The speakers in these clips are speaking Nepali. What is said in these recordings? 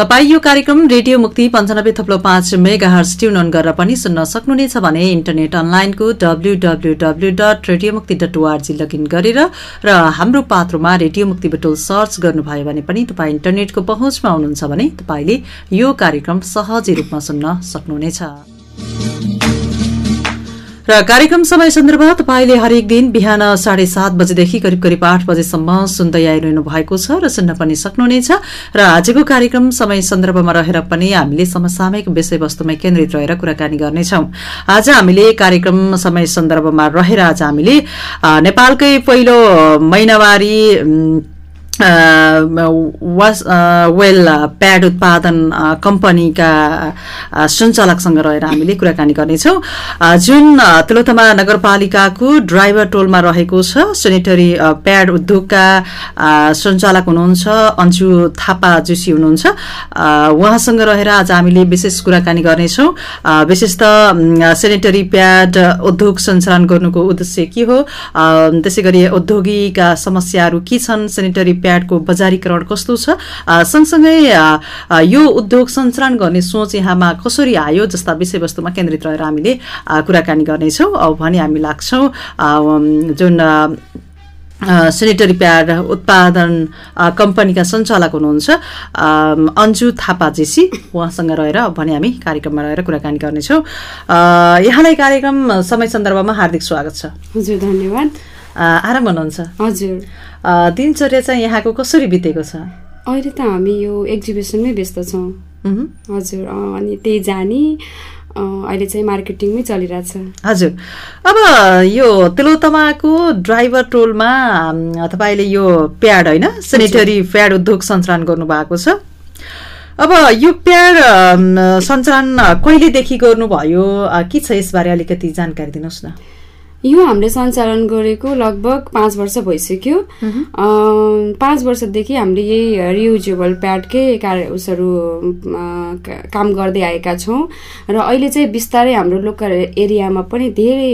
तपाई यो कार्यक्रम रेडियो मुक्ति पञ्चानब्बे थप्लो पाँच मेगा हर्स ट्युन अन गरेर पनि सुन्न सक्नुहुनेछ भने इन्टरनेट अनलाइनको W dot radio Mukti dot ORG login गरेर र हाम्रो पात्रोमा रेडियो मुक्ति बटुल सर्च गर्नुभयो भने पनि तपाईँ इन्टरनेटको पहुँचमा हुनुहुन्छ भने तपाईँले यो कार्यक्रम सहजै रूपमा सुन्न सक्नुहुनेछ। र कार्यक्रम समय सन्दर्भ तपाईँले हरेक दिन बिहान साढे सात बजेदेखि करिब करिब आठ बजेसम्म सुन्दै आइरहनु भएको छ र सुन्न पनि सक्नुहुनेछ। र आजको कार्यक्रम समय सन्दर्भमा रहेर पनि हामीले समसामयिक विषयवस्तुमै केन्द्रित रहेर कुराकानी गर्नेछौ। आज हामीले कार्यक्रम समय सन्दर्भमा रहेर आज हामीले नेपालकै पहिलो महिनावारी वास वेल प्याड उत्पादन कम्पनीका सञ्चालकसँग रहेर हामीले कुराकानी गर्नेछौँ। जुन तिलोतमा नगरपालिकाको ड्राइभर टोलमा रहेको छ सेनिटरी प्याड उद्योगका सञ्चालक हुनुहुन्छ अन्जु थापा जोशी हुनुहुन्छ। उहाँसँग रहेर आज हामीले विशेष कुराकानी गर्नेछौँ। विशेष त सेनिटरी प्याड उद्योग सञ्चालन गर्नुको उद्देश्य के हो? त्यसै गरी उद्योगीका समस्याहरू के छन्? सेनिटरी प्याडको बजारीकरण कस्तो छ? सँगसँगै यो उद्योग सञ्चालन गर्ने सोच यहाँमा कसरी आयो जस्ता विषयवस्तुमा केन्द्रित रहेर हामीले कुराकानी गर्नेछौँ। भने हामी लाग्छौँ जुन सेनिटरी प्याड उत्पादन कम्पनीका सञ्चालक हुनुहुन्छ अन्जु थापा जेसी उहाँसँग रहेर भने हामी कार्यक्रममा रहेर कुराकानी गर्नेछौँ। यहाँलाई कार्यक्रम समय सन्दर्भमा हार्दिक स्वागत छ। हजुर धन्यवाद। आराम हुनुहुन्छ हजुर। दिनचर्या चाहिँ यहाँको कसरी बितेको छ? अहिले त हामी यो एक्जिबिसनमै व्यस्त छौँ। हजुर अनि त्यही जाने अहिले चाहिँ मार्केटिङमै चलिरहेछ हजुर। अब यो तिलोतमाको ड्राइभर टोलमा तपाईँले यो प्याड होइन सेनिटरी प्याड उद्योग सञ्चालन गर्नुभएको छ। अब यो प्याड सञ्चालन कहिलेदेखि गर्नुभयो? के छ यसबारे अलिकति जानकारी दिनुहोस् न। यो हामीले सञ्चालन गरेको लगभग पाँच वर्ष भइसक्यो। पाँच वर्षदेखि हामीले यही रियुजेबल प्याडकै कार्य उसहरू काम गर्दै आएका छौँ। र अहिले चाहिँ बिस्तारै हाम्रो लोकल एरियामा पनि धेरै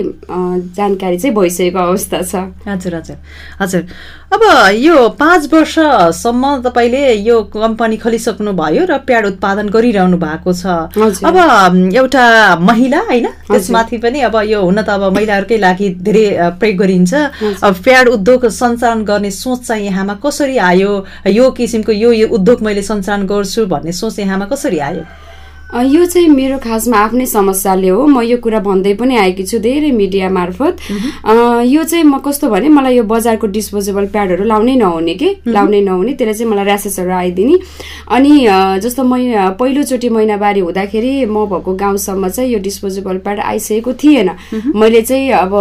जानकारी चाहिँ भइसकेको अवस्था छ। हजुर हजुर। हजुर। अब यो पाँच वर्षसम्म तपाईँले यो कम्पनी खोलिसक्नु भयो र प्याड उत्पादन गरिरहनु भएको छ। अब एउटा महिला होइन? त्यसमाथि पनि अब यो हुन त अब महिलाहरूकै लागि धेरै प्रयोग गरिन्छ। अब प्याड उद्योग सञ्चालन गर्ने सोच चाहिँ यहाँमा कसरी आयो? यो किसिमको यो उद्योग मैले सञ्चालन गर्छु भन्ने सोच यहाँमा कसरी आयो? यो चाहिँ मेरो खासमा आफ्नै समस्याले हो। म यो कुरा भन्दै पनि आएकी छु धेरै मिडिया मार्फत। यो चाहिँ म कस्तो भने मलाई यो बजारको डिस्पोजेबल प्याडहरू लाउनै नहुने कि? लाउनै नहुने त्यसले चाहिँ मलाई ऱ्यासेसहरू आइदिने। अनि जस्तो मै पहिलोचोटि महिनावारी हुँदाखेरि म भएको गाउँसम्म चाहिँ यो डिस्पोजेबल प्याड आइसकेको थिएन। मैले चाहिँ अब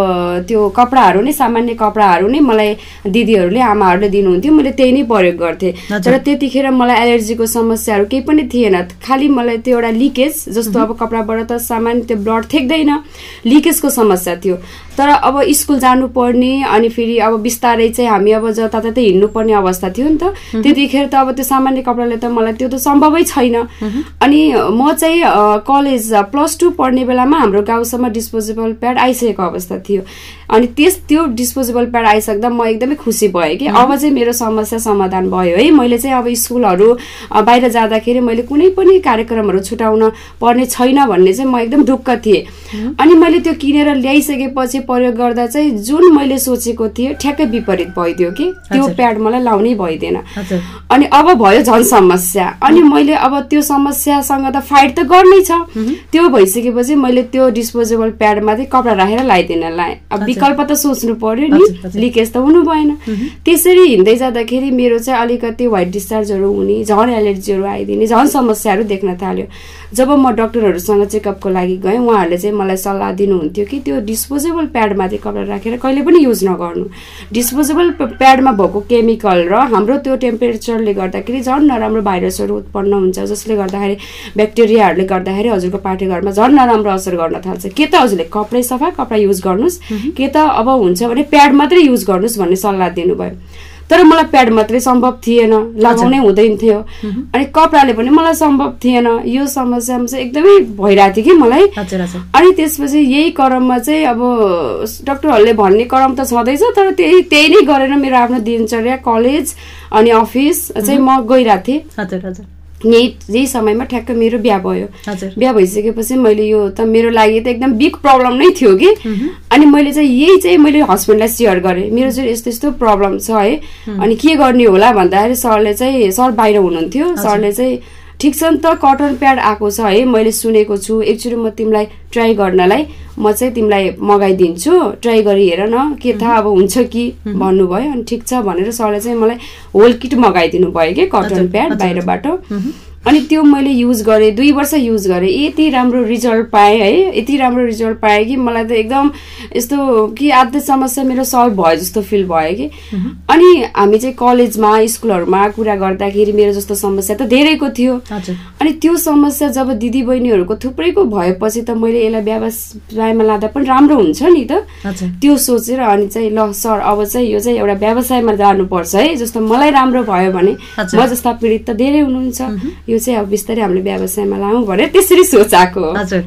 त्यो कपडाहरू नै सामान्य कपडाहरू नै मलाई दिदीहरूले आमाहरूले दिनुहुन्थ्यो। मैले त्यही नै प्रयोग गर्थेँ। तर त्यतिखेर मलाई एलर्जीको समस्याहरू केही पनि थिएन। खालि मलाई त्यो एउटा लिकेज जस्तो अब कपडाबाट त सामान्य त्यो ब्लड थेक्दैन। लिकेजको समस्या थियो। तर अब स्कुल जानुपर्ने अनि फेरि अब बिस्तारै चाहिँ हामी अब जताततै हिँड्नुपर्ने अवस्था थियो नि त। त्यतिखेर त अब त्यो सामान्य कपडाले त मलाई त्यो त सम्भवै छैन। अनि म चाहिँ कलेज प्लस टू पढ्ने बेलामा हाम्रो गाउँसम्म डिस्पोजेबल प्याड आइसकेको अवस्था थियो। अनि त्यस त्यो डिस्पोजेबल प्याड आइसक्दा म एकदमै खुसी भएँ कि अब चाहिँ मेरो समस्या समाधान भयो है। मैले चाहिँ अब स्कुलहरू बाहिर जाँदाखेरि मैले कुनै पनि कार्यक्रमहरू छुटाउन पर्ने छैन भन्ने चाहिँ म एकदम ढुक्क थिएँ। अनि मैले त्यो किनेर ल्याइसकेपछि प्रयोग गर्दा चाहिँ जुन मैले सोचेको थिएँ ठ्याक्कै विपरीत भइदियो कि। त्यो प्याड मलाई लाउनै भइदिएन। अनि अब भयो झन् समस्या। अनि मैले अब त्यो समस्यासँग त फाइट त गर्नै छ। त्यो भइसकेपछि मैले त्यो डिस्पोजेबल प्याडमा चाहिँ कपडा राखेर लगाइदिन लाएँ। अब विकल्प त सोच्नु पर्यो नि लिकेज त हुनु भएन। त्यसरी हिँड्दै जाँदाखेरि मेरो चाहिँ अलिकति व्हाइट डिस्चार्जहरू हुने झन् एलर्जीहरू आइदिने झन् समस्याहरू देख्न थाल्यो। जब म डक्टरहरूसँग चेकअपको लागि गएँ उहाँहरूले चाहिँ मलाई सल्लाह दिनुहुन्थ्यो कि त्यो डिस्पोजेबल प्याडमाथि कपडा राखेर कहिले पनि युज नगर्नु। डिस्पोजेबल प्याडमा भएको केमिकल र हाम्रो त्यो टेम्परेचरले गर्दाखेरि झन् नराम्रो भाइरसहरू उत्पन्न हुन्छ जसले गर्दाखेरि ब्याक्टेरियाहरूले गर्दाखेरि हजुरको पाठेघरमा झन् नराम्रो असर गर्न थाल्छ। के त हजुरले कपडै सफा कपडा युज गर्नुहोस्। के त अब हुन्छ भने प्याड मात्रै युज गर्नुहोस् भन्ने सल्लाह दिनुभयो। तर मलाई प्याड मात्रै सम्भव थिएन लगाउनै हुँदैन थियो। अनि कपडाले पनि मलाई सम्भव थिएन। यो समस्यामा चाहिँ एकदमै भइरहेको थियो कि मलाई। अनि त्यसपछि यही क्रममा चाहिँ अब डक्टरहरूले भन्ने क्रम त छँदैछ तर त्यही त्यही नै गरेर मेरो आफ्नो दिनचर्या कलेज अनि अफिस चाहिँ म गइरहेको थिएँ। हजुर हजुर। यही यही समयमा ठ्याक्क मेरो बिहा भयो। बिहा भइसकेपछि मैले यो त मेरो लागि त एकदम बिग प्रब्लम नै थियो कि। अनि मैले चाहिँ यही चाहिँ मैले हस्बेन्डलाई सेयर गरेँ। मेरो चाहिँ यस्तो यस्तो प्रब्लम छ है। अनि के गर्ने होला भन्दाखेरि सरले चाहिँ सर बाहिर हुनुहुन्थ्यो। सरले चाहिँ ठिक छ नि त कटन प्याड आएको छ है मैले सुनेको छु। एकचोटि म तिमीलाई ट्राई गर्नलाई म चाहिँ तिमीलाई मगाइदिन्छु। ट्राई गरी हेर न के थाहा अब हुन्छ कि भन्नुभयो। अनि ठिक छ भनेर सरले चाहिँ मलाई होल किट मगाइदिनु भयो कि कटन प्याड बाहिरबाट। अनि त्यो मैले युज गरेँ दुई वर्ष युज गरेँ। यति राम्रो रिजल्ट पाएँ है। यति राम्रो रिजल्ट पाएँ कि मलाई त एकदम यस्तो कि आधी समस्या मेरो सल्भ भयो जस्तो फिल भयो कि। अनि हामी चाहिँ कलेजमा स्कुलहरूमा कुरा गर्दाखेरि मेरो जस्तो समस्या त धेरैको थियो। अनि त्यो समस्या जब दिदी बहिनीहरूको थुप्रैको भएपछि त मैले यसलाई व्यवसायमा लाँदा पनि राम्रो हुन्छ नि त। त्यो सोचेर अनि चाहिँ ल सर अब चाहिँ यो चाहिँ एउटा व्यवसायमा जानुपर्छ है। जस्तो मलाई राम्रो भयो भने। म जस्ता पीडित त धेरै हुनुहुन्छ। यो चाहिँ अब बिस्तारै हामीले व्यवसायमा लाउँ भनेर त्यसरी सोचाएको हजुर।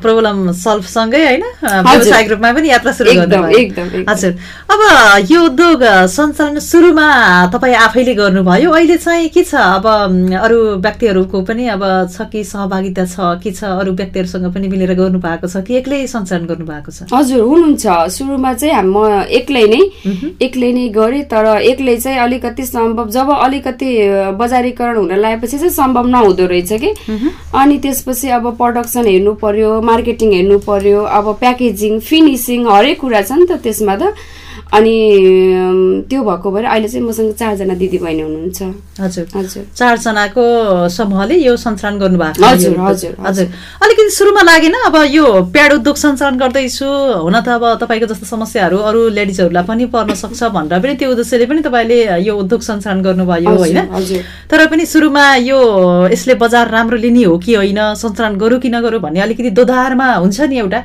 प्रब्लम सल्भ सँगै होइन। व्यावसायिक रूपमा पनि यात्रा सुरु एकदम, एकदम। हजुर। अब यो उद्योग सञ्चालन सुरुमा तपाईँ आफैले गर्नुभयो। अहिले चाहिँ के छ? अब अरू व्यक्तिहरूको पनि अब छ कि सहभागिता छ के छ अरू व्यक्तिहरूसँग पनि मिलेर गर्नु भएको छ कि एक्लै सञ्चालन गर्नु भएको छ? हजुर हुनुहुन्छ। सुरुमा चाहिँ म एक्लै नै एक्लै नै गरेँ तर एक्लै चाहिँ अलिकति सम्भव जब अलिकति बजारीकरण हुन लागेपछि चाहिँ सम्भव नहुँदो रहेछ कि? अनि त्यसपछि अब प्रडक्सन हेर्नु पर्यो मार्केटिङ हेर्नु पर्यो अब प्याकेजिङ फिनिसिङ हरेक कुरा छ नि त त्यसमा त अनि त्यो भएको भएर अहिले चाहिँ मसँग चारजना दिदीबहिनी हुनुहुन्छ। हजुर। हजुर। चारजनाको समूहले यो सञ्चालन गर्नुभएको हजुर, हजुर, हजुर। अलिकति सुरुमा लागेन अब यो प्याड उद्योग सञ्चालन गर्दैछु। हुन त अब तपाईँको जस्तो समस्याहरू अरू लेडिजहरूलाई पनि पर्न सक्छ भनेर पनि त्यो उद्देश्यले पनि तपाईँले यो उद्योग सञ्चालन गर्नुभयो होइन। तर पनि सुरुमा यो यसले बजार राम्रो लिने हो कि होइन सञ्चालन गरौँ कि नगरौँ भन्ने अलिकति दोधारमा हुन्छ नि एउटा।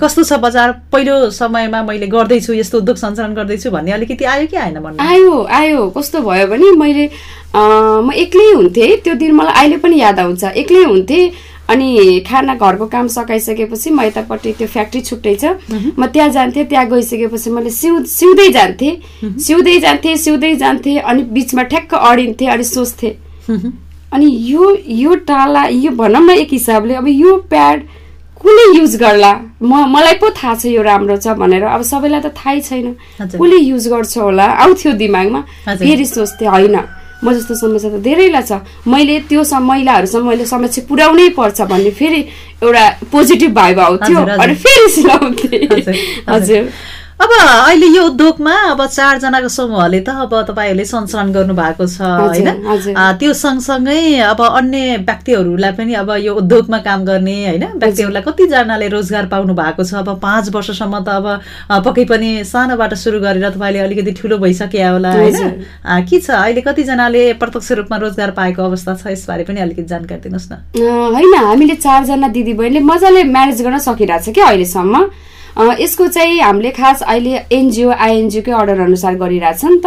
कस्तो छ बजार? पहिलो समयमा मैले गर्दैछु यस्तो उद्योग सञ्चालन गर्दैछु भन्ने अलिकति आयो कि आएन भन्नु? आयो आयो। कस्तो भयो भने मैले म एक्लै हुन्थेँ। त्यो दिन मलाई अहिले पनि याद आउँछ। एक्लै हुन्थेँ अनि खाना घरको काम सकाइसकेपछि म यतापट्टि त्यो फ्याक्ट्री छुट्टै छ। म त्यहाँ जान्थेँ त्यहाँ गइसकेपछि मैले सिउ सिउँदै जान्थेँ। सिउँदै जान्थेँ सिउँदै जान्थेँ अनि बिचमा ठ्याक्क अडिन्थेँ अनि सोच्थेँ। अनि यो यो टाला यो भनौँ न एक हिसाबले अब यो प्याड कसले युज गर्ला? म मलाई पो थाहा छ यो राम्रो छ भनेर। अब सबैलाई त थाहै छैन। कसले युज गर्छ होला? आउँथ्यो दिमागमा। फेरि सोच्थेँ होइन। म जस्तो समस्या त धेरैलाई छ। मैले त्यो महिलाहरूसँग मैले समस्या पुर्याउनै पर्छ भन्ने फेरि एउटा पोजिटिभ भाइब आउँथ्यो। अनि फेरि सिलाउँथेँ। हजुर। अब अहिले यो उद्योगमा अब चारजनाको समूहले त अब तपाईँहरूले सञ्चालन गर्नु भएको छ होइन? त्यो सँगसँगै अब अन्य व्यक्तिहरूलाई पनि अब यो उद्योगमा काम गर्ने होइन? व्यक्तिहरूलाई कतिजनाले रोजगार पाउनु भएको छ। अब पाँच वर्षसम्म त अब पक्कै पनि सानोबाट सुरु गरेर तपाईँले अलिकति ठुलो भइसके होला होइन? के छ? अहिले कतिजनाले प्रत्यक्ष रूपमा रोजगार पाएको अवस्था छ यसबारे पनि अलिकति जानकारी दिनुहोस् न। होइन हामीले चारजना दिदीबहिनीले मजाले म्यानेज गर्न सकिरहेको छ क्या अहिलेसम्म। यसको चाहिँ हामीले खास अहिले एनजिओ आइएनजिओकै अर्डर अनुसार गरिरहेछ नि त।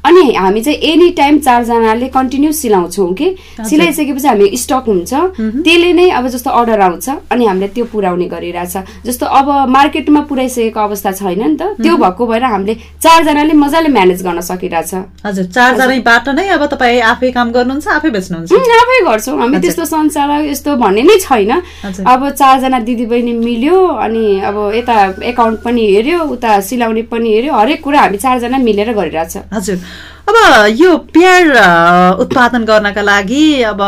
अनि हामी चाहिँ एनी टाइम चारजनाले कन्टिन्यू सिलाउँछौँ कि सिलाइसकेपछि हामी स्टक हुन्छ। त्यसले नै अब जस्तो अर्डर आउँछ अनि हामीले त्यो पुर्याउने गरिरहेछ। जस्तो अब मार्केटमा पुऱ्याइसकेको अवस्था छैन नि त। त्यो भएको भएर हामीले चारजनाले मजाले म्यानेज गर्न सकिरहेछ। हजुर चारजनैबाट नै अब तपाईँ आफै काम गर्नुहुन्छ आफै बेच्नुहुन्छ। आफै गर्छौँ। हामी त्यस्तो सञ्चालक यस्तो भन्ने नै छैन। अब चारजना दिदीबहिनी मिल्यो अनि अब यता एकाउन्ट पनि हेऱ्यो उता सिलाउने पनि हेऱ्यो हरेक कुरा हामी चारजना मिलेर गरिरहेछ। हजुर। अब यो पेयर उत्पादन गर्नका लागि अब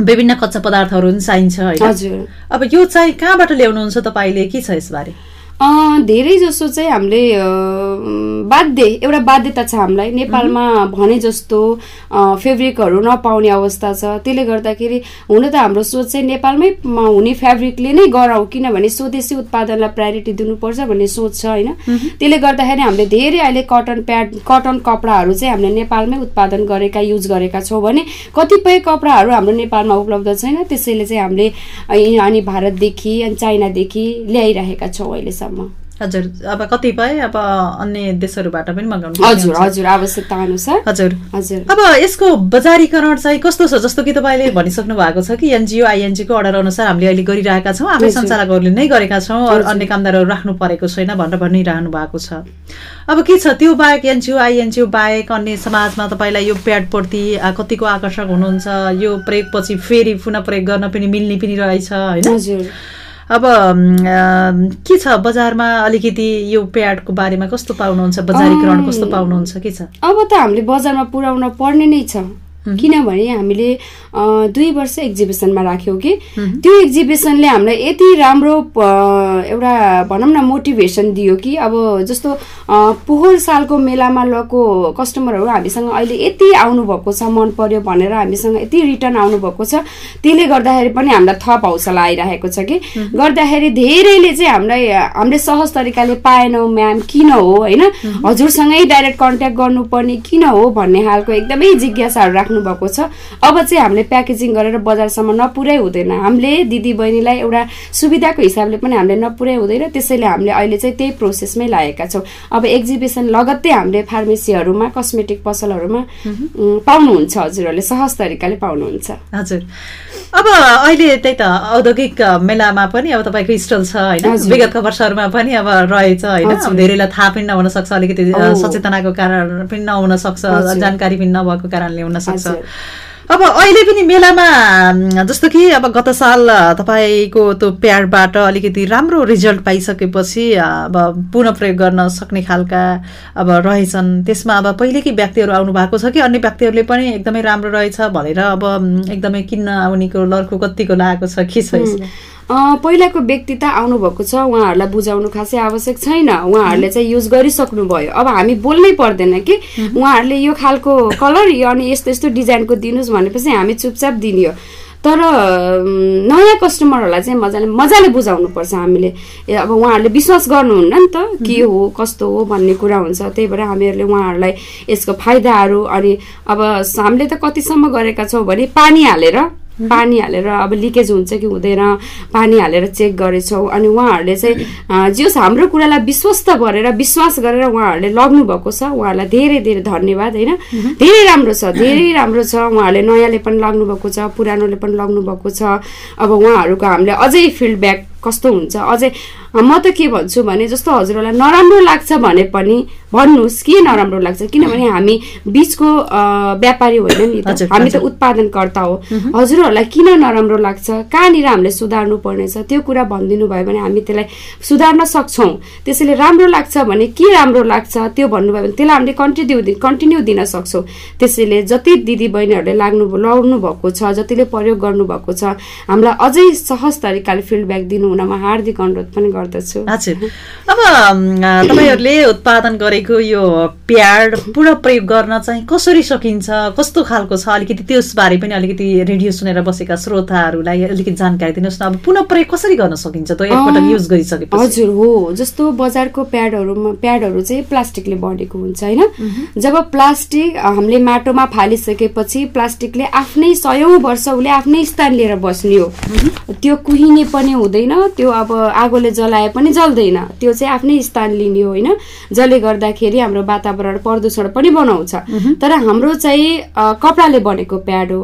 विभिन्न कच्चा पदार्थहरू पनि चाहिन्छ होइन? हजुर। अब यो चाहिँ कहाँबाट ल्याउनुहुन्छ तपाईँले? के छ यसबारे? धेरै जसो चाहिँ हामीले बाध्य एउटा बाध्यता छ हामीलाई। नेपालमा भने जस्तो फेब्रिकहरू नपाउने अवस्था छ। त्यसले गर्दाखेरि हुन त हाम्रो सोच चाहिँ नेपालमै हुने फेब्रिकले नै गराउँ किनभने स्वदेशी उत्पादनलाई प्रायोरिटी दिनुपर्छ भन्ने सोच छ होइन? त्यसले गर्दाखेरि हामीले धेरै अहिले कटन प्याड कटन कपडाहरू चाहिँ हामीले नेपालमै उत्पादन गरेका युज गरेका छौँ भने कतिपय कपडाहरू हाम्रो नेपालमा उपलब्ध छैन। त्यसैले चाहिँ हामीले अनि भारतदेखि अनि चाइनादेखि ल्याइरहेका छौँ अहिलेसम्म। हजुर अब कतिपय अब अन्य देशहरूबाट पनि मगाउनु हजुर। हजुर आवश्यकता अनुसार हजुर। हजुर। अब यसको बजारीकरण चाहिँ कस्तो छ जस्तो कि तपाईँले भनिसक्नु भएको छ कि एनजिओ आइएनजिओको अर्डर अनुसार हामीले अहिले गरिरहेका छौँ हजुर। सञ्चालकहरूले नै गरेका छौँ। अन्य कामदारहरू राख्नु परेको छैन भनेर भनिरहनु भएको छ। अब के छ त्यो बाहेक एनजिओ आइएनजिओ बाहेक अन्य समाजमा तपाईँलाई यो प्याडप्रति कतिको आकर्षक हुनुहुन्छ यो प्रयोगपछि फेरि पुनः प्रयोग गर्न पनि मिल्ने पनि रहेछ होइन? हजुर। अब के छ बजारमा अलिकति यो प्याडको बारेमा कस्तो पाउनुहुन्छ? बजारीकरण कस्तो पाउनुहुन्छ? के छ? अब त हामीले बजारमा पुर्याउन पर्ने नै छ। किनभने हामीले दुई वर्ष एक्जिबिसनमा राख्यौँ कि। त्यो एक्जिबिसनले हामीलाई यति राम्रो एउटा भनौँ न मोटिभेसन दियो कि अब जस्तो पोहोर सालको मेलामा लगेको कस्टमरहरू हामीसँग अहिले यति आउनुभएको छ मन पर्यो भनेर हामीसँग यति रिटर्न आउनुभएको छ त्यसले गर्दाखेरि पनि हामीलाई थप हौसला आइरहेको छ कि। गर्दाखेरि धेरैले चाहिँ हामीलाई हामीले सहज तरिकाले पाएनौँ म्याम किन हो होइन? हजुरसँगै डाइरेक्ट कन्ट्याक्ट गर्नुपर्ने किन हो भन्ने खालको एकदमै जिज्ञासाहरू राख्नु भएको छ अब चाहिँ हामीले प्याकेजिङ गरेर बजारसम्म नपुर्याइ हुँदैन हामीले दिदी बहिनीलाई एउटा सुविधाको हिसाबले पनि हामीले नपुर्याइ हुँदैन त्यसैले हामीले अहिले चाहिँ त्यही प्रोसेसमै लागेका छौँ अब एक्जिबिसन लगत्तै हामीले फार्मेसीहरूमा कस्मेटिक पसलहरूमा पाउनुहुन्छ हजुरहरूले सहज तरिकाले पाउनुहुन्छ हजुर अब अहिले त्यही त औद्योगिक मेलामा पनि अब तपाईँको स्टल छ होइन। विगतको वर्षहरूमा पनि अब रहेछ होइन। धेरैलाई थाहा पनि नहुन सक्छ अलिकति। सचेतनाको कारण पनि नहुन सक्छ। जानकारी पनि नभएको कारणले हुन सक्छ। अब अहिले पनि मेलामा जस्तो कि अब गत साल तपाईँको त्यो प्याडबाट अलिकति राम्रो रिजल्ट पाइसकेपछि अब पुनः प्रयोग गर्न सक्ने खालका अब रहेछन्। त्यसमा अब पहिलेकै व्यक्तिहरू आउनु भएको छ कि अन्य व्यक्तिहरूले पनि एकदमै राम्रो रहेछ भनेर अब एकदमै किन्न आउनेको लर्को कतिको लागेको छ के छ पहिलाको व्यक्ति त आउनुभएको छ उहाँहरूलाई बुझाउनु खासै आवश्यक छैन। उहाँहरूले चाहिँ युज गरिसक्नु भयो अब हामी बोल्नै पर्दैन कि? उहाँहरूले यो खालको कलर यो अनि यस्तो यस्तो डिजाइनको दिनुहोस् भनेपछि हामी चुपचाप दिने हो तर नयाँ कस्टमरहरूलाई चाहिँ मजाले मजाले बुझाउनुपर्छ हामीले। अब उहाँहरूले विश्वास गर्नुहुन्न नि त के हो कस्तो हो भन्ने कुरा हुन्छ। त्यही भएर हामीहरूले उहाँहरूलाई यसको फाइदाहरू अनि अब हामीले त कतिसम्म गरेका छौँ भने पानी हालेर पानी हालेर अब लिकेज हुन्छ कि हुँदैन पानी हालेर चेक गरेछौँ। अनि उहाँहरूले चाहिँ जस हाम्रो कुरालाई विश्वस्त गरेर विश्वास गरेर उहाँहरूले लग्नु भएको छ। उहाँहरूलाई धेरै धेरै धन्यवाद होइन? धेरै राम्रो छ धेरै राम्रो छ। उहाँहरूले नयाँले पनि लग्नु भएको छ पुरानोले पनि लग्नु भएको छ। अब उहाँहरूको हामीले अझै फिडब्याक कस्तो हुन्छ? अझै म त के भन्छु भने जस्तो हजुरहरूलाई नराम्रो लाग्छ भने पनि भन्नुहोस् के नराम्रो लाग्छ? किनभने हामी बिचको व्यापारी होइन नि त। हामी त। उत्पादनकर्ता हो। हजुरहरूलाई किन नराम्रो लाग्छ? कहाँनिर हामीले सुधार्नु पर्नेछ? त्यो कुरा भनिदिनु भयो भने हामी त्यसलाई सुधार्न सक्छौँ। त्यसैले राम्रो लाग्छ भने के राम्रो लाग्छ? त्यो भन्नुभयो भने त्यसलाई हामीले कन्टिन्यू कन्टिन्यू दिन सक्छौँ। त्यसैले जति दिदी बहिनीहरूले लाग्नु लाउनु भएको छ जतिले प्रयोग गर्नुभएको छ हामीलाई अझै सहज तरिकाले फिडब्याक दिनु हुनमा हार्दिक अनुरोध पनि गर्दछु। हजुर। अब तपाईँहरूले उत्पादन गरेको यो प्याड पुनः प्रयोग गर्न चाहिँ कसरी सकिन्छ कस्तो खालको छ अलिकति त्यसबारे पनि अलिकति रेडियो सुनेर बसेका श्रोताहरूलाई अलिकति जानकारी दिनुहोस् न। अब पुनः प्रयोग कसरी गर्न सकिन्छ? त एकपटक युज गरिसकेपछि। हजुर हो। जस्तो बजारको प्याडहरूमा प्याडहरू चाहिँ प्लास्टिकले बनेको हुन्छ होइन? जब प्लास्टिक हामीले माटोमा फालिसकेपछि प्लास्टिकले आफ्नै सयौँ वर्ष उसले आफ्नै स्थान लिएर बस्ने हो। त्यो कुहिने पनि हुँदैन। त्यो अब आगोले जलाए पनि जल्दैन। त्यो चाहिँ आफ्नै स्थान लिने हो होइन? जसले गर्दाखेरि हाम्रो वातावरण प्रदूषण पनि बनाउँछ। तर हाम्रो चाहिँ कपडाले बनेको प्याड हो।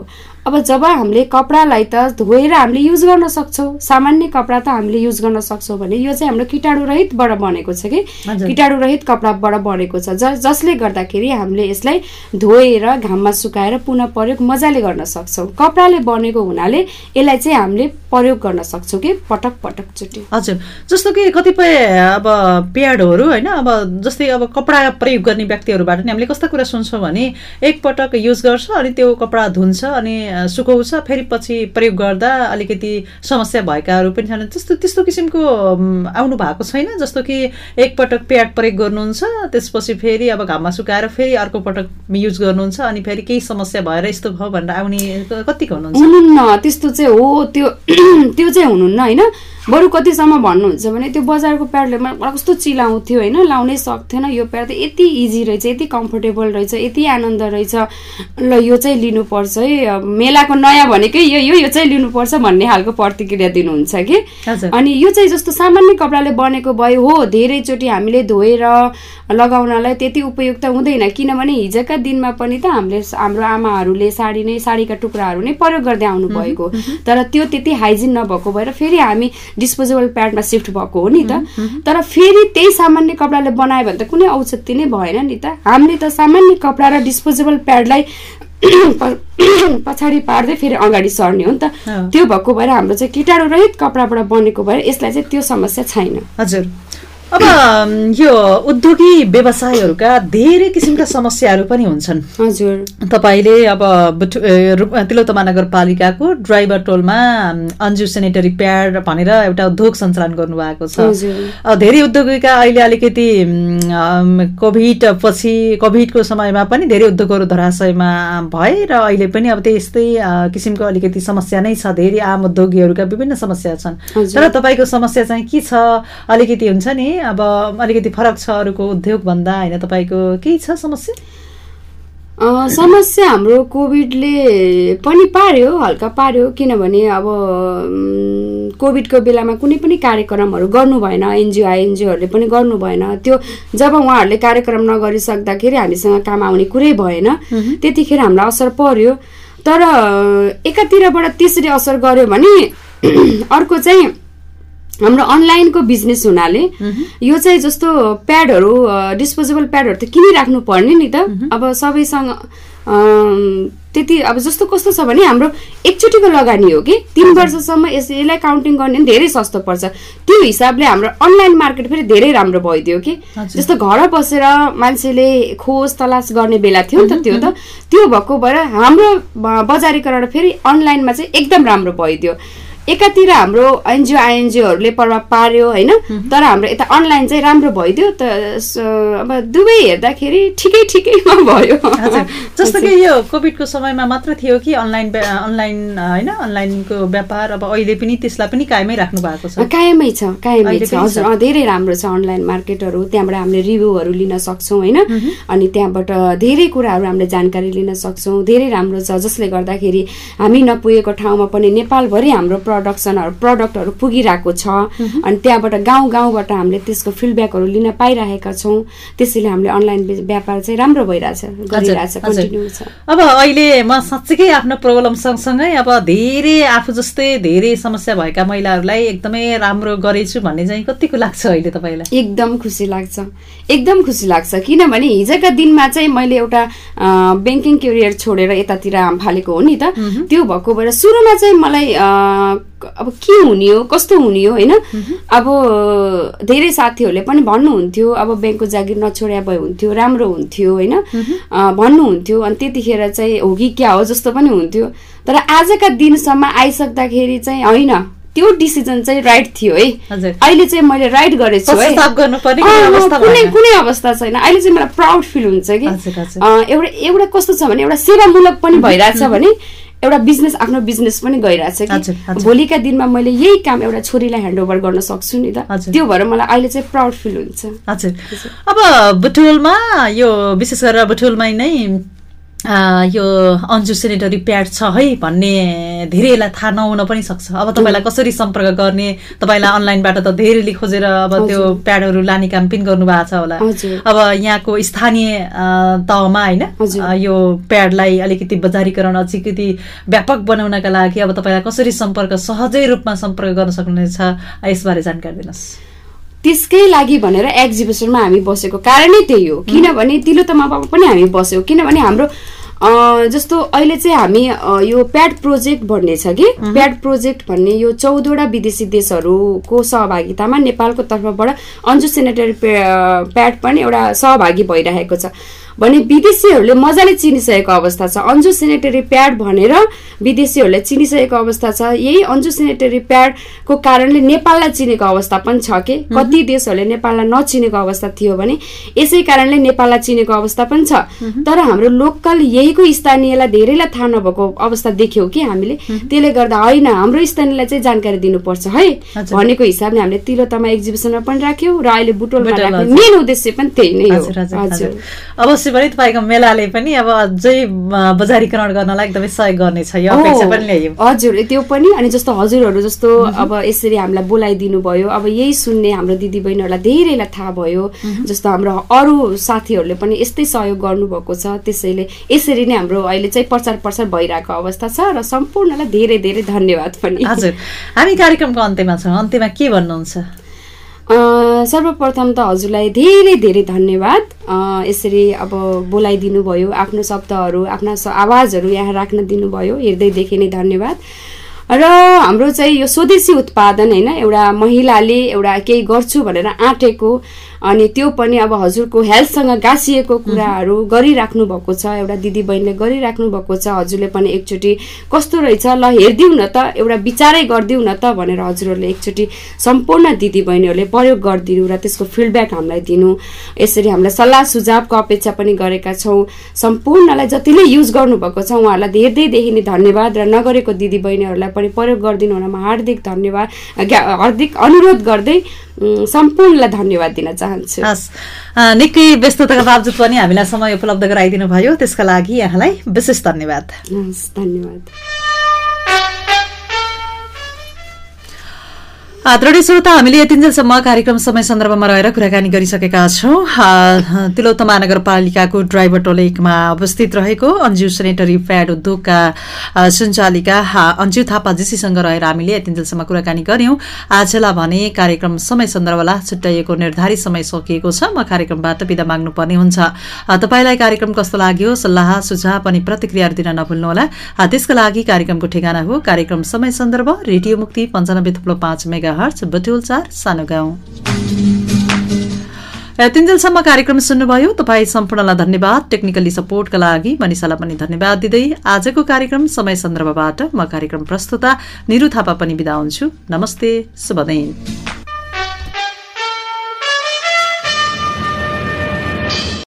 अब जब हामीले कपडालाई त धोएर हामीले युज गर्न सक्छौँ सामान्य कपडा त हामीले युज गर्न सक्छौँ भने यो चाहिँ हाम्रो कीटाणु रहितबाट बनेको छ कि? हजुर। कीटाणु रहित कपडाबाट बनेको छ ज जसले गर्दाखेरि हामीले यसलाई धोएर घाममा सुकाएर पुनः प्रयोग मजाले गर्न सक्छौँ। कपडाले बनेको हुनाले यसलाई चाहिँ हामीले प्रयोग गर्न सक्छौँ कि? पटक पटक चोटि हजुर। जस्तो कि कतिपय अब प्याडहरू होइन अब जस्तै अब कपडा प्रयोग गर्ने व्यक्तिहरूबाट नि हामीले कस्ता कुरा सुन्छौँ भने एकपटक युज गर्छ अनि त्यो कपडा धुन्छ अनि सुकाउँछ फेरि पछि प्रयोग गर्दा अलिकति समस्या भएकाहरू पनि छन्। त्यस्तो त्यस्तो किसिमको आउनु भएको छैन जस्तो कि एकपटक प्याड प्रयोग गर्नुहुन्छ त्यसपछि फेरि अब घाममा सुकाएर फेरि अर्को पटक युज गर्नुहुन्छ अनि फेरि केही समस्या भएर यस्तो भयो भनेर आउने कतिको हुनुहुन्छ? हुनुहुन्न त्यस्तो चाहिँ हो त्यो त्यो चाहिँ हुनुहुन्न होइन? बरु कतिसम्म भन्नुहुन्छ भने त्यो बजारको प्याडले मलाई कस्तो चिलाउँथ्यो होइन? लाउनै सक्थेन यो प्याड त यति इजी रहेछ यति कम्फोर्टेबल रहेछ यति आनन्द रहेछ। ल यो चाहिँ लिनुपर्छ है मेलाको नयाँ भनेकै यो यो यो चाहिँ लिनुपर्छ भन्ने खालको प्रतिक्रिया दिनुहुन्छ कि। अनि यो चाहिँ जस्तो सामान्य कपडाले बनेको भयो हो धेरैचोटि हामीले धोएर लगाउनलाई त्यति उपयुक्त हुँदैन। किनभने हिजोका दिनमा पनि त हामीले हाम्रो आमाहरूले साडी नै साडीका टुक्राहरू नै प्रयोग गर्दै आउनु भएको तर त्यो त्यति हाइजिन नभएको भएर फेरि हामी डिस्पोजेबल प्याडमा सिफ्ट भएको हो नि त। तर फेरि त्यही सामान्य कपडाले बनायो भने त कुनै औषधि नै भएन नि त। हामीले त सामान्य कपडा र डिस्पोजेबल प्याडलाई पछाडि पार्दै फेरि अगाडि सर्ने हो नि त। त्यो भएको भएर हाम्रो चाहिँ कीटाणु रहित कपडाबाट बनेको भएर यसलाई चाहिँ त्यो समस्या छैन। हजुर। अब यो उद्योगी व्यवसायहरूका धेरै किसिमका समस्याहरू पनि हुन्छन्। हजुर। तपाईँले अब तिलोत्तमा नगरपालिकाको ड्राइभर टोलमा अन्जु सेनिटरी प्याड भनेर एउटा उद्योग सञ्चालन गर्नुभएको छ। धेरै उद्योगीका अहिले अलिकति कोभिड पछि कोभिडको समयमा पनि धेरै उद्योगहरू धराशयमा भए र अहिले पनि अब त्यस्तै किसिमको अलिकति समस्या नै छ। धेरै आम उद्योगीहरूका विभिन्न समस्या छन्। तर तपाईँको समस्या चाहिँ के छ? अलिकति हुन्छ नि। अब अलिकति फरक छ अरूको उद्योग भन्दा होइन? तपाईँको केही छ समस्या? समस्या हाम्रो कोभिडले पनि पार्यो हल्का पार्यो किनभने अब कोभिडको बेलामा कुनै पनि कार्यक्रमहरू गर्नु भएन एनजिओ आइएनजिओहरूले पनि गर्नु भएन। त्यो जब उहाँहरूले कार्यक्रम नगरिसक्दाखेरि हामीसँग काम आउने कुरै भएन। त्यतिखेर हामीलाई असर पर्यो। तर एकातिरबाट त्यसरी असर गर्यो भने अर्को चाहिँ हाम्रो अनलाइनको बिजनेस हुनाले यो चाहिँ जस्तो प्याडहरू डिस्पोजेबल प्याडहरू त किनिराख्नु पर्ने नि त। अब सबैसँग त्यति अब जस्तो कस्तो छ भने हाम्रो एकचोटिको लगानी हो कि? तिन वर्षसम्म यस यसलाई काउन्टिङ गर्ने धेरै सस्तो पर्छ। त्यो हिसाबले हाम्रो अनलाइन मार्केट फेरि धेरै राम्रो भइदियो कि। जस्तो घर बसेर मान्छेले खोज तलास गर्ने बेला थियो नि त त्यो त। त्यो भएको भएर हाम्रो बजारीकरण फेरि अनलाइनमा चाहिँ एकदम राम्रो भइदियो। एकातिर हाम्रो एनजिओ आइएनजिओहरूले प्रभाव पार्यो होइन? तर हाम्रो यता अनलाइन चाहिँ राम्रो भइदियो त अब दुवै हेर्दाखेरि ठिकै ठिकैमा भयो। जस्तो कि यो कोभिडको समयमा मात्र थियो कि अनलाइन अनलाइन होइन? अनलाइनको व्यापार अब अहिले पनि त्यसलाई पनि कायमै राख्नु भएको छ? कायमै छ कायमै छ। हजुर धेरै राम्रो छ अनलाइन मार्केटहरू। त्यहाँबाट हामीले रिभ्यूहरू लिन सक्छौँ होइन? अनि त्यहाँबाट धेरै कुराहरू हामीले जानकारी लिन सक्छौँ। धेरै राम्रो छ जसले गर्दाखेरि हामी नपुगेको ठाउँमा पनि नेपालभरि हाम्रो प्रडक्सनहरू प्रडक्टहरू पुगिरहेको छ। अनि त्यहाँबाट गाउँ गाउँबाट हामीले त्यसको फिडब्याकहरू लिन पाइरहेका छौँ। त्यसैले हामीले अनलाइन व्यापार चाहिँ राम्रो भइरहेछ गरिरहेछ हजुर। कन्टिन्यू छ। अब अहिले म साँच्चीकै आफ्नो प्रब्लम सँगसँगै अब धेरै आफू जस्तै धेरै समस्या भएका महिलाहरूलाई एकदमै राम्रो गरेछु भन्ने चाहिँ कतिको लाग्छ अहिले तपाईँलाई? एकदम खुसी लाग्छ। एकदम खुसी लाग्छ। किनभने हिजोका दिनमा चाहिँ मैले एउटा ब्याङ्किङ करियर छोडेर यतातिर फालेको हो नि त। त्यो भएको भएर सुरुमा चाहिँ मलाई अब के हुने हो? कस्तो हुने हो होइन? अब धेरै साथीहरूले पनि भन्नुहुन्थ्यो अब ब्याङ्कको जागिर नछोड्या भए हुन्थ्यो राम्रो हुन्थ्यो होइन? भन्नुहुन्थ्यो अनि त्यतिखेर चाहिँ हो कि क्या हो जस्तो पनि हुन्थ्यो। तर आजका दिनसम्म आइसक्दाखेरि चाहिँ होइन त्यो डिसिजन चाहिँ राइट थियो है? अहिले चाहिँ मैले राइट गरेछु है? कुनै कुनै अवस्था छैन। अहिले चाहिँ मलाई प्राउड फिल हुन्छ कि एउटा एउटा कस्तो छ भने एउटा सेवामूलक पनि भइरहेछ भने एउटा बिजनेस आफ्नो बिजनेस पनि गइरहेछ हजुर, कि। भोलिका दिनमा मैले यही काम एउटा छोरीलाई ह्यान्डओभर गर्न सक्छु नि त। त्यो भएर मलाई अहिले चाहिँ प्राउड फिल हुन्छ। हजुर। अब बुटोलमा यो विशेष गरेर बुटोलमै नै आ, यो अन्जु सेनिटरी प्याड छ है भन्ने धेरैलाई थाहा नहुन पनि सक्छ। अब तपाईँलाई कसरी सम्पर्क गर्ने? तपाईँलाई अनलाइनबाट त धेरैले खोजेर अब त्यो प्याडहरू लाने काम पनि गर्नुभएको छ होला। अब यहाँको स्थानीय तहमा होइन यो प्याडलाई अलिकति बजारीकरण अलिकति व्यापक बनाउनका लागि अब तपाईँलाई कसरी सम्पर्क सहजै रूपमा सम्पर्क गर्न सक्नुहुनेछ यसबारे जानकारी दिनुहोस्। त्यसकै लागि भनेर एक्जिबिसनमा हामी बसेको कारणै त्यही हो। किनभने तिलोत्तमामा पनि हामी बस्यौँ। किनभने हाम्रो जस्तो अहिले चाहिँ हामी यो प्याड प्रोजेक्ट भन्ने छ कि प्याड प्रोजेक्ट भन्ने यो चौधवटा विदेशी देशहरूको सहभागितामा नेपालको तर्फबाट अन्जु सेनेटरी प्याड पनि एउटा सहभागी भइरहेको छ। भने विदेशीहरूले मजाले चिनिसकेको अवस्था छ। अन्जु सेनेटरी प्याड भनेर विदेशीहरूले चिनिसकेको अवस्था छ। यही अन्जु सेनेटरी प्याडको कारणले नेपाललाई चिनेको अवस्था पनि छ कि? कति देशहरूले नेपाललाई नचिनेको अवस्था थियो भने यसै कारणले नेपाललाई चिनेको अवस्था पनि छ। तर हाम्रो लोकल यही भनेको स्थानीयलाई धेरैलाई थाहा नभएको अवस्था देख्यौँ कि हामीले? त्यसले गर्दा होइन हाम्रो स्थानीयलाई चाहिँ जानकारी दिनुपर्छ है। भनेको हिसाबले हामीले तिलोतमा एक्जिबिसनमा पनि राख्यौँ र अहिले बुटोलमा बुटोल, राख्ने। मेन उद्देश्य पनि त्यही नै हो। हजुर हजुर अवश्य पनि तपाईँको मेलाले पनि अब अझै बजारीकरण गर्नलाई एकदमै सहयोग गर्नेछ। यो अपेक्षा पनि ल्यायौँ। हजुर त्यो पनि अनि जस्तो हजुरहरू जस्तो अब यसरी हामीलाई बोलाइदिनु भयो अब यही सुन्ने हाम्रो दिदी बहिनीहरूलाई धेरैलाई थाहा भयो। जस्तो हाम्रो अरू साथीहरूले पनि यस्तै सहयोग गर्नुभएको छ त्यसैले यसरी नै हाम्रो अहिले चाहिँ प्रचार प्रसार भइरहेको अवस्था छ र सम्पूर्णलाई धेरै धेरै धन्यवाद पनि। हजुर। हामी कार्यक्रमको अन्त्यमा छौँ। अन्त्यमा के भन्नुहुन्छ? सर्वप्रथम त हजुरलाई धेरै धेरै धन्यवाद। यसरी अब बोलाइदिनु भयो आफ्नो शब्दहरू आफ्ना आवाजहरू यहाँ राख्न दिनुभयो हृदयदेखि नै धन्यवाद। र हाम्रो चाहिँ यो स्वदेशी उत्पादन होइन एउटा महिलाले एउटा केही गर्छु भनेर आँटेको अनि त्यो पनि अब हजुरको हेल्थसँग गाँसिएको कुराहरू गरिराख्नु भएको छ एउटा दिदी बहिनीले गरिराख्नु भएको छ हजुरले पनि एकचोटि कस्तो रहेछ ल हेरिदिउँ न त एउटा विचारै गरिदिउँ न त भनेर हजुरहरूले एकचोटि सम्पूर्ण दिदी बहिनीहरूले प्रयोग गरिदिनु र त्यसको फिडब्याक हामीलाई दिनु। यसरी हामीलाई सल्लाह सुझावको अपेक्षा पनि गरेका छौँ। सम्पूर्णलाई जतिले युज गर्नुभएको छ उहाँहरूलाई धेरैदेखि नै धन्यवाद र नगरेको दिदी बहिनीहरूलाई पनि प्रयोग गरिदिनु हुनमा हार्दिक धन्यवाद हार्दिक अनुरोध गर्दै सम्पूर्णलाई धन्यवाद दिन चाहन्छु। हस्। अ, निकै व्यस्तताका बावजुद पनि हामीलाई समय उपलब्ध गराइदिनु भयो त्यसका लागि यहाँलाई विशेष धन्यवाद। हस्, धन्यवाद। आदरणीय श्रोता हामीले यतिन्जेलसम्म कार्यक्रम समय सन्दर्भमा रहेर कुराकानी गरिसकेका छौँ। तिलोत्तमा नगरपालिकाको ड्राइभर टोल एकमा अवस्थित रहेको अन्जु सेनेटरी प्याड उद्योगका सञ्चालिका अन्जु थापाजीसीसँग रहेर हामीले यतिन्जेलसम्म कुराकानी गर्यौं आजलाई भने कार्यक्रम समय सन्दर्भलाई छुट्याइएको निर्धारित समय सकिएको छ। म कार्यक्रमबाट विदा माग्नुपर्ने हुन्छ। तपाईँलाई कार्यक्रम कस्तो लाग्यो? सल्लाह सुझाव अनि प्रतिक्रियाहरू दिन नभुल्नुहोला। त्यसका लागि कार्यक्रमको ठेगाना हो। कार्यक्रम समय सन्दर्भ रेडियो मुक्ति पञ्चानब्बे थुप्लो पाँच मेगा हर्च बटुल चार सानो गाउँ कार्यक्रम सुन्नुभयो। तपाईँ सम्पूर्णलाई धन्यवाद। टेक्निकली सपोर्टका लागि मनिषालाई पनि धन्यवाद दिँदै आजको कार्यक्रम समय सन्दर्भबाट म कार्यक्रम प्रस्तुता निरु थापा पनि बिदा हुन्छु। नमस्ते शुभ